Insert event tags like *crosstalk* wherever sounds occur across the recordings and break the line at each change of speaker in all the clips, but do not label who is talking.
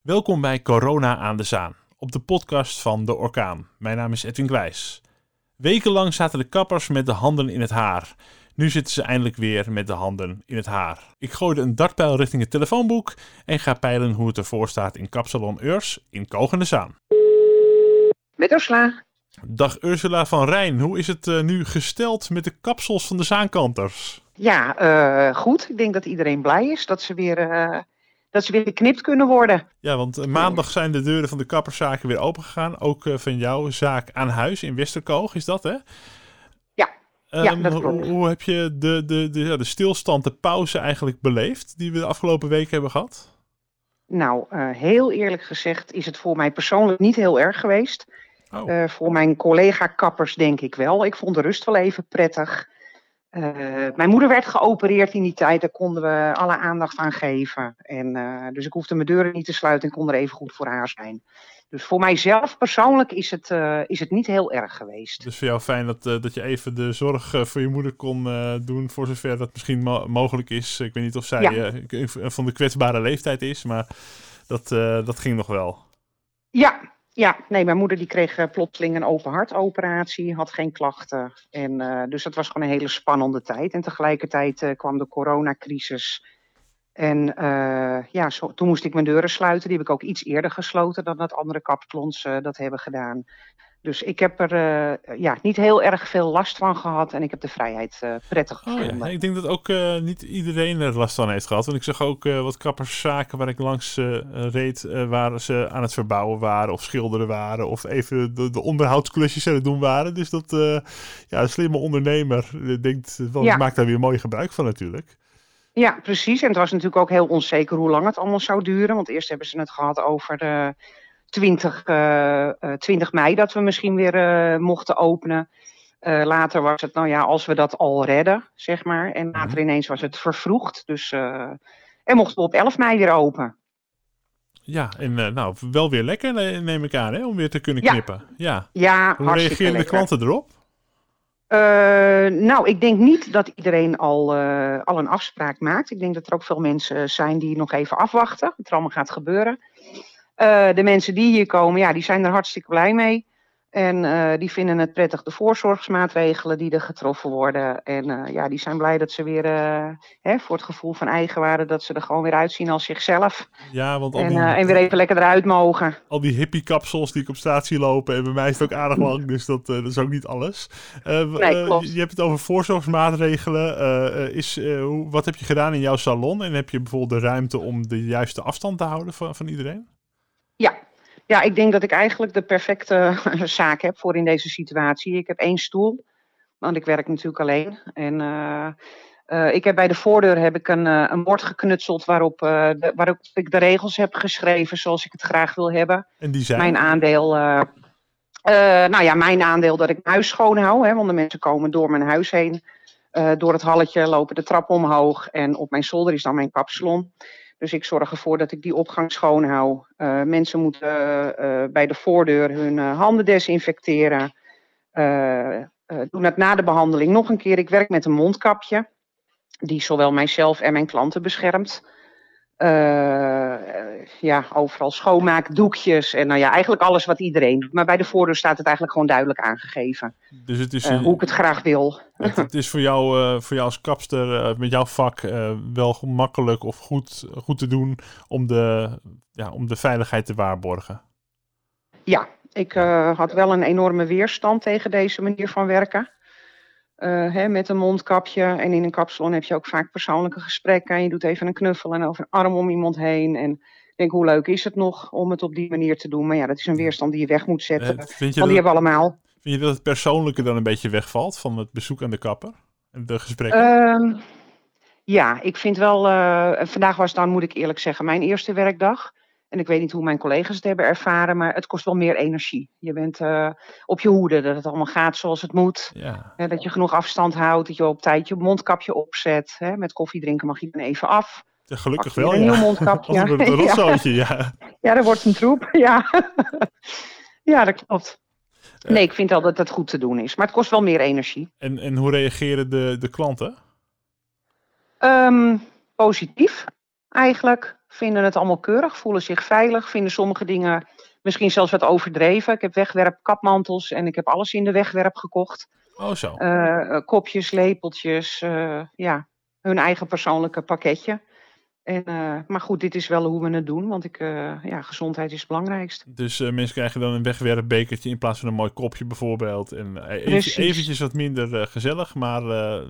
Welkom bij Corona aan de Zaan, op de podcast van De Orkaan. Mijn naam is Edwin Kwijs. Wekenlang zaten de kappers met de handen in het haar. Nu zitten ze eindelijk weer met de handen in het haar. Ik gooide een dartpijl richting het telefoonboek en ga peilen hoe het ervoor staat in kapsalon Urs in Kogende Zaan.
Met Ursula.
Dag Ursula van Rijn, hoe is het eh, nu gesteld met de kapsels van de Zaankanters?
Ja, eh, goed. Ik denk dat iedereen blij is dat ze weer, eh, dat ze weer geknipt kunnen worden.
Ja, want eh, maandag zijn de deuren van de kapperszaken weer opengegaan. Ook eh, van jouw zaak aan huis in Westerkoog is dat, hè?
Ja, ja,
Ehm,
dat
hoe-
klopt.
Hoe heb je de, de, de, ja, de stilstand, de pauze eigenlijk beleefd die we de afgelopen week hebben gehad?
Nou, eh, heel eerlijk gezegd is het voor mij persoonlijk niet heel erg geweest.
Oh,
voor mijn collega-kappers denk ik wel. Ik vond de rust wel even prettig. Eh, mijn moeder werd geopereerd in die tijd. Daar konden we alle aandacht aan geven. En, eh, dus ik hoefde mijn deuren niet te sluiten en kon er even goed voor haar zijn. Dus voor mijzelf persoonlijk is het, eh, is het niet heel erg geweest.
dus voor jou fijn dat, dat je even de zorg voor je moeder kon doen, voor zover dat misschien mo- mogelijk is. Ik weet niet of zij
Ja.
van de kwetsbare leeftijd is, maar dat, dat ging nog wel.
Ja, ja. Nee, mijn moeder die kreeg eh, plotseling een open hartoperatie, had geen klachten. En, eh, dus dat was gewoon een hele spannende tijd. En tegelijkertijd eh, kwam de coronacrisis. En ja, zo, toen moest ik mijn deuren sluiten. Die heb ik ook iets eerder gesloten dan dat andere kapsalons dat hebben gedaan. Dus ik heb er eh, ja, niet heel erg veel last van gehad en ik heb de vrijheid eh, prettig
Oh
gevonden.
ja, ik denk dat ook eh, niet iedereen er last van heeft gehad. Want ik zag ook wat kapperszaken waar ik langs reed, waar ze aan het verbouwen waren of schilderen waren of even de, de onderhoudsklusjes aan het doen waren. Dus dat, ja, een slimme ondernemer denkt, wel,
Ja.
maakt daar weer mooi gebruik van natuurlijk.
Ja, precies. En het was natuurlijk ook heel onzeker hoe lang het allemaal zou duren. Want eerst hebben ze het gehad over de 20, eh, eh, 20 mei dat we misschien weer eh, mochten openen. Eh, later was het, nou ja, als we dat al redden, zeg maar. En later ineens was het vervroegd. Dus, eh, en mochten we op 11 mei weer open.
Ja, en eh, nou, wel weer lekker ne- neem ik aan, hè, om weer te kunnen knippen. Ja.
Ja,
Hoe
hartstikke
reageren de klanten erop?
Eh, nou, ik denk niet dat iedereen al, eh, al een afspraak maakt. Ik denk dat er ook veel mensen zijn die nog even afwachten wat er allemaal gaat gebeuren. Eh, de mensen die hier komen, ja, die zijn er hartstikke blij mee. En eh, die vinden het prettig, de voorzorgsmaatregelen die er getroffen worden. En eh, ja, die zijn blij dat ze weer, hè, voor het gevoel van eigenwaarde, dat ze er gewoon weer uitzien als zichzelf.
Ja, want al
En,
die,
en weer even lekker eruit mogen.
al die hippie kapsels die ik op straat zie lopen. En bij mij is het ook aardig lang, dus dat, dat is ook niet alles.
Nee, klopt.
je hebt het over voorzorgsmaatregelen. Is, wat heb je gedaan in jouw salon? En heb je bijvoorbeeld de ruimte om de juiste afstand te houden van, van iedereen?
Ja. ja, ik denk dat ik eigenlijk de perfecte *laughs* zaak heb voor in deze situatie. Ik heb één stoel, want ik werk natuurlijk alleen. En eh, eh, ik heb bij de voordeur heb ik een, eh, een bord geknutseld waarop, de, waarop ik de regels heb geschreven zoals ik het graag wil hebben.
En die zijn?
Mijn aandeel, nou ja, mijn aandeel dat ik mijn huis schoon hou. Hè, want de mensen komen door mijn huis heen. door het halletje lopen de trap omhoog. En op mijn zolder is dan mijn kapsalon. Dus ik zorg ervoor dat ik die opgang schoon hou. Eh, mensen moeten eh, eh, bij de voordeur hun handen desinfecteren. Doen dat na de behandeling nog een keer. Ik werk met een mondkapje. Die zowel mijzelf en mijn klanten beschermt. Eh, ja, overal schoonmaakdoekjes en nou ja, eigenlijk alles wat iedereen doet. Maar bij de voordeur staat het eigenlijk gewoon duidelijk aangegeven.
Dus het is,
eh, hoe ik het graag wil.
het, het is voor jou, eh, voor jou als kapster met jouw vak wel makkelijk of goed, goed te doen om de, ja, om de veiligheid te waarborgen.
Ja, ik had wel een enorme weerstand tegen deze manier van werken. Eh, hè, met een mondkapje en in een kapsalon heb je ook vaak persoonlijke gesprekken. En je doet even een knuffel en over een arm om iemand heen. En ik denk, hoe leuk is het nog om het op die manier te doen? Maar ja, dat is een weerstand die je weg moet zetten.
Eh, vind, je
Want die
dat,
hebben we allemaal.
vind je dat het persoonlijke dan een beetje wegvalt van het bezoek aan de kapper? En de gesprekken?
Ehm, ja, ik vind wel. eh, vandaag was dan, moet ik eerlijk zeggen, mijn eerste werkdag. En ik weet niet hoe mijn collega's het hebben ervaren, maar het kost wel meer energie. Je bent eh, op je hoede dat het allemaal gaat zoals het moet.
ja.
Hè, dat je genoeg afstand houdt, dat je op tijd je mondkapje opzet. Hè, met koffie drinken mag je dan even af.
Ja, Gelukkig wel,
een
ja.
nieuw mondkapje. *laughs*
Het een *laughs*
Ja.
ja.
Ja, dat wordt een troep. *laughs* Ja, ja dat klopt. Nee, ik vind wel dat het goed te doen is. Maar het kost wel meer energie.
En, en hoe reageren de, de klanten?
Ehm, positief. Eigenlijk. Vinden het allemaal keurig, voelen zich veilig, vinden sommige dingen misschien zelfs wat overdreven. Ik heb wegwerp kapmantels en ik heb alles in de wegwerp gekocht.
Oh zo.
Uh, kopjes, lepeltjes, uh, ja, hun eigen persoonlijke pakketje. En, uh, maar goed, dit is wel hoe we het doen, want ik, ja, gezondheid is het belangrijkst.
Dus mensen krijgen dan een wegwerpbekertje in plaats van een mooi kopje bijvoorbeeld. En even, eventjes wat minder gezellig, maar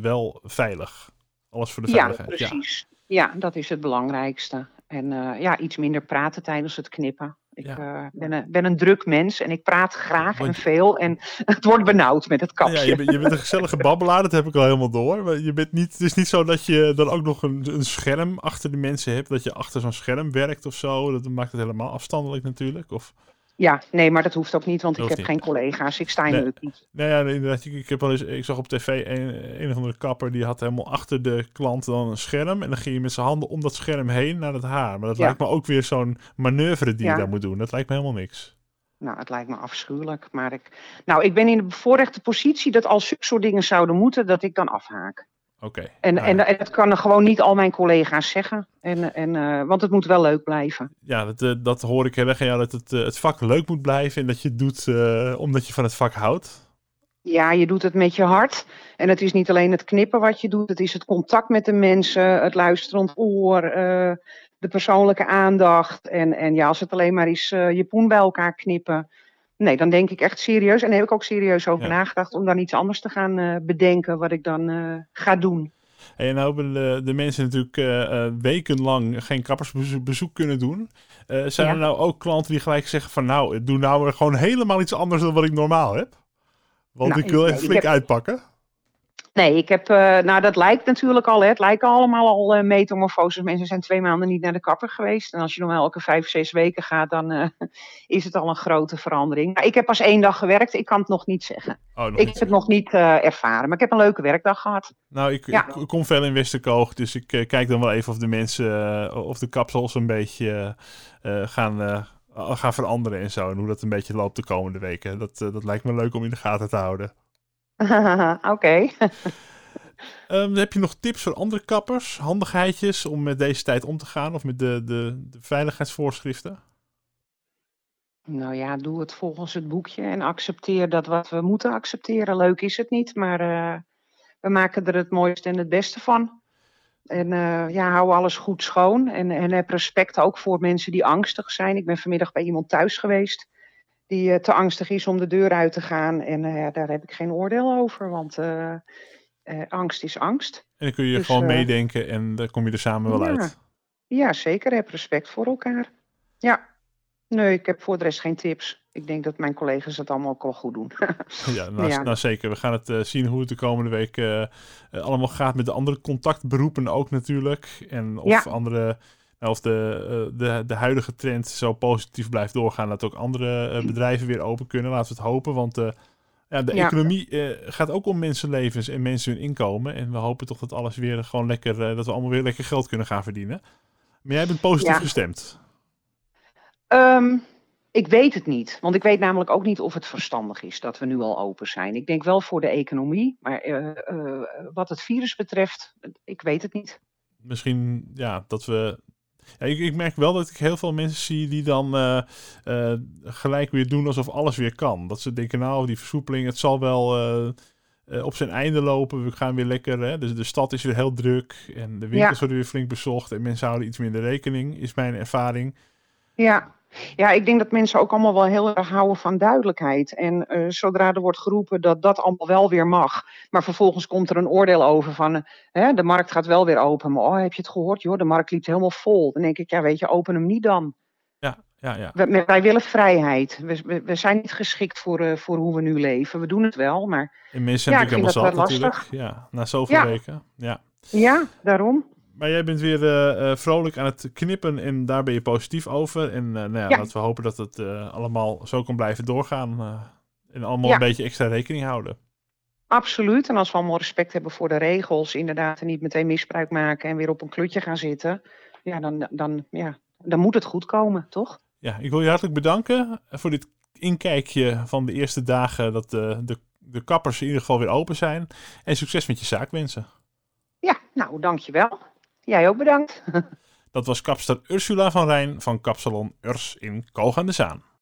wel veilig. Alles voor de veiligheid.
Ja, precies. Ja, ja dat is het belangrijkste. En ja, iets minder praten tijdens het knippen. Ik ja. uh, ben, een, ben, een, druk mens en ik praat graag en veel. En *laughs* het wordt benauwd met het kapje.
Ja, je, bent, je bent een gezellige *laughs* babbelaar, dat heb ik al helemaal door. Je bent niet, het is niet zo dat je dan ook nog een, een scherm achter de mensen hebt. Dat je achter zo'n scherm werkt of zo. Dat maakt het helemaal afstandelijk natuurlijk. Of...
Ja, nee, maar dat hoeft ook niet, want ik heb geen collega's. Ik sta in
nee,
niet.
Nee, ja, inderdaad. Ik, heb wel eens, ik zag op tv een, een of andere kapper die had helemaal achter de klant dan een scherm. En dan ging je met zijn handen om dat scherm heen naar het haar. Maar dat
Ja.
lijkt me ook weer zo'n manoeuvre die
Ja.
je daar moet doen. Dat lijkt me helemaal niks.
Nou, het lijkt me afschuwelijk. Maar ik, nou, ik ben in de bevoorrechte positie dat als zulke soort dingen zouden moeten, dat ik dan afhaak.
Oké.
En,
Nou
en,
ja.
en dat kan gewoon niet al mijn collega's zeggen. En, en, eh, want het moet wel leuk blijven.
Ja, dat, eh, dat hoor ik heel erg. Ja, dat het, eh, het vak leuk moet blijven en dat je het doet omdat je van het vak houdt.
Ja, je doet het met je hart. En het is niet alleen het knippen wat je doet, het is het contact met de mensen, het luisterend oor, de persoonlijke aandacht. En, en ja, als het alleen maar is eh, je poen bij elkaar knippen. Nee, dan denk ik echt serieus. En daar heb ik ook serieus over
Ja.
nagedacht om dan iets anders te gaan eh, bedenken wat ik dan eh, ga doen.
En nou hebben de, de mensen natuurlijk eh, wekenlang geen kappersbezoek kunnen doen. Zijn
Ja.
er nou ook klanten die gelijk zeggen van nou, ik doe nou gewoon helemaal iets anders dan wat ik normaal heb? Want
Nou,
ik wil even flink
heb-
uitpakken.
Nee, ik heb, eh, nou dat lijkt natuurlijk al, hè. het lijken allemaal al eh metamorfoses. Mensen zijn twee maanden niet naar de kapper geweest. En als je normaal elke vijf, zes weken gaat, dan eh, *laughs* is het al een grote verandering. Maar ik heb pas één dag gewerkt, ik kan het nog niet zeggen.
Oh, nog
Ik
niet.
heb het nog niet ervaren, maar ik heb een leuke werkdag gehad.
Nou, ik,
Ja.
ik, ik kom veel in Westerkoog, dus ik kijk dan wel even of de mensen, of de kapsels een beetje gaan, gaan veranderen en zo. En hoe dat een beetje loopt de komende weken. Dat, dat lijkt me leuk om in de gaten te houden. *laughs*
Oké.
Ehm, heb je nog tips voor andere kappers, handigheidjes om met deze tijd om te gaan of met de, de, de veiligheidsvoorschriften?
Nou ja, doe het volgens het boekje en accepteer dat wat we moeten accepteren. Leuk is het niet, maar eh, we maken er het mooiste en het beste van. En eh, ja, hou alles goed schoon en, en heb respect ook voor mensen die angstig zijn. Ik ben vanmiddag bij iemand thuis geweest die eh, te angstig is om de deur uit te gaan. En eh, daar heb ik geen oordeel over, want eh, angst is angst.
En dan kun je
Dus,
gewoon meedenken en dan kom je er samen wel
Ja.
uit.
Ja, zeker. Heb respect voor elkaar. Ja. Nee, ik heb voor de rest geen tips. Ik denk dat mijn collega's het allemaal ook wel goed doen. *laughs*
Ja, nou,
Ja.
nou zeker. We gaan het zien hoe het de komende week allemaal gaat met de andere contactberoepen ook natuurlijk. En of,
Ja.
andere, of de, eh, de, de huidige trend zo positief blijft doorgaan. Dat ook andere eh, bedrijven weer open kunnen. Laten we het hopen. Want eh, ja, de
Ja.
economie gaat ook om mensenlevens en mensen hun inkomen. En we hopen toch dat alles weer gewoon lekker, dat we allemaal weer lekker geld kunnen gaan verdienen. Maar jij bent positief
Ja.
gestemd.
Ehm, ik weet het niet. Want ik weet namelijk ook niet of het verstandig is dat we nu al open zijn. Ik denk wel voor de economie. Maar wat het virus betreft, ik weet het niet.
misschien ja, dat we. Ja, ik, ik merk wel dat ik heel veel mensen zie die dan eh, eh, gelijk weer doen alsof alles weer kan. Dat ze denken, nou, die versoepeling, het zal wel eh, op zijn einde lopen. We gaan weer lekker. Hè? Dus de stad is weer heel druk en de winkels worden weer flink bezocht. En mensen houden iets minder rekening, is mijn ervaring.
Ja. Ja, ik denk dat mensen ook allemaal wel heel erg houden van duidelijkheid. En eh, zodra er wordt geroepen dat dat allemaal wel weer mag, maar vervolgens komt er een oordeel over van, hè, de markt gaat wel weer open. Maar oh, heb je het gehoord? Joh, de markt liep helemaal vol. Dan denk ik, ja, weet je, open hem niet dan.
Ja, ja, ja.
Wij, wij willen vrijheid. We, we, we zijn niet geschikt voor, eh, voor hoe we nu leven. We doen het wel, maar
En mensen
Ja, ik vind
helemaal
dat
natuurlijk. Ja, na zoveel
Ja.
weken. Ja.
ja, daarom.
Maar jij bent weer eh, eh, vrolijk aan het knippen en daar ben je positief over. En eh, nou ja,
Ja.
laten we hopen dat het allemaal zo kan blijven doorgaan. en allemaal
Ja.
een beetje extra rekening houden.
Absoluut. En als we allemaal respect hebben voor de regels, inderdaad, en niet meteen misbruik maken en weer op een klutje gaan zitten, ja, dan, dan, ja, dan moet het goed komen, toch?
Ja, ik wil je hartelijk bedanken voor dit inkijkje van de eerste dagen dat de, de, de kappers in ieder geval weer open zijn. En succes met je zaak wensen.
Ja, nou, dankjewel. Jij ook bedankt.
Dat was kapster Ursula van Rijn van kapsalon Urs in Koog de Zaan.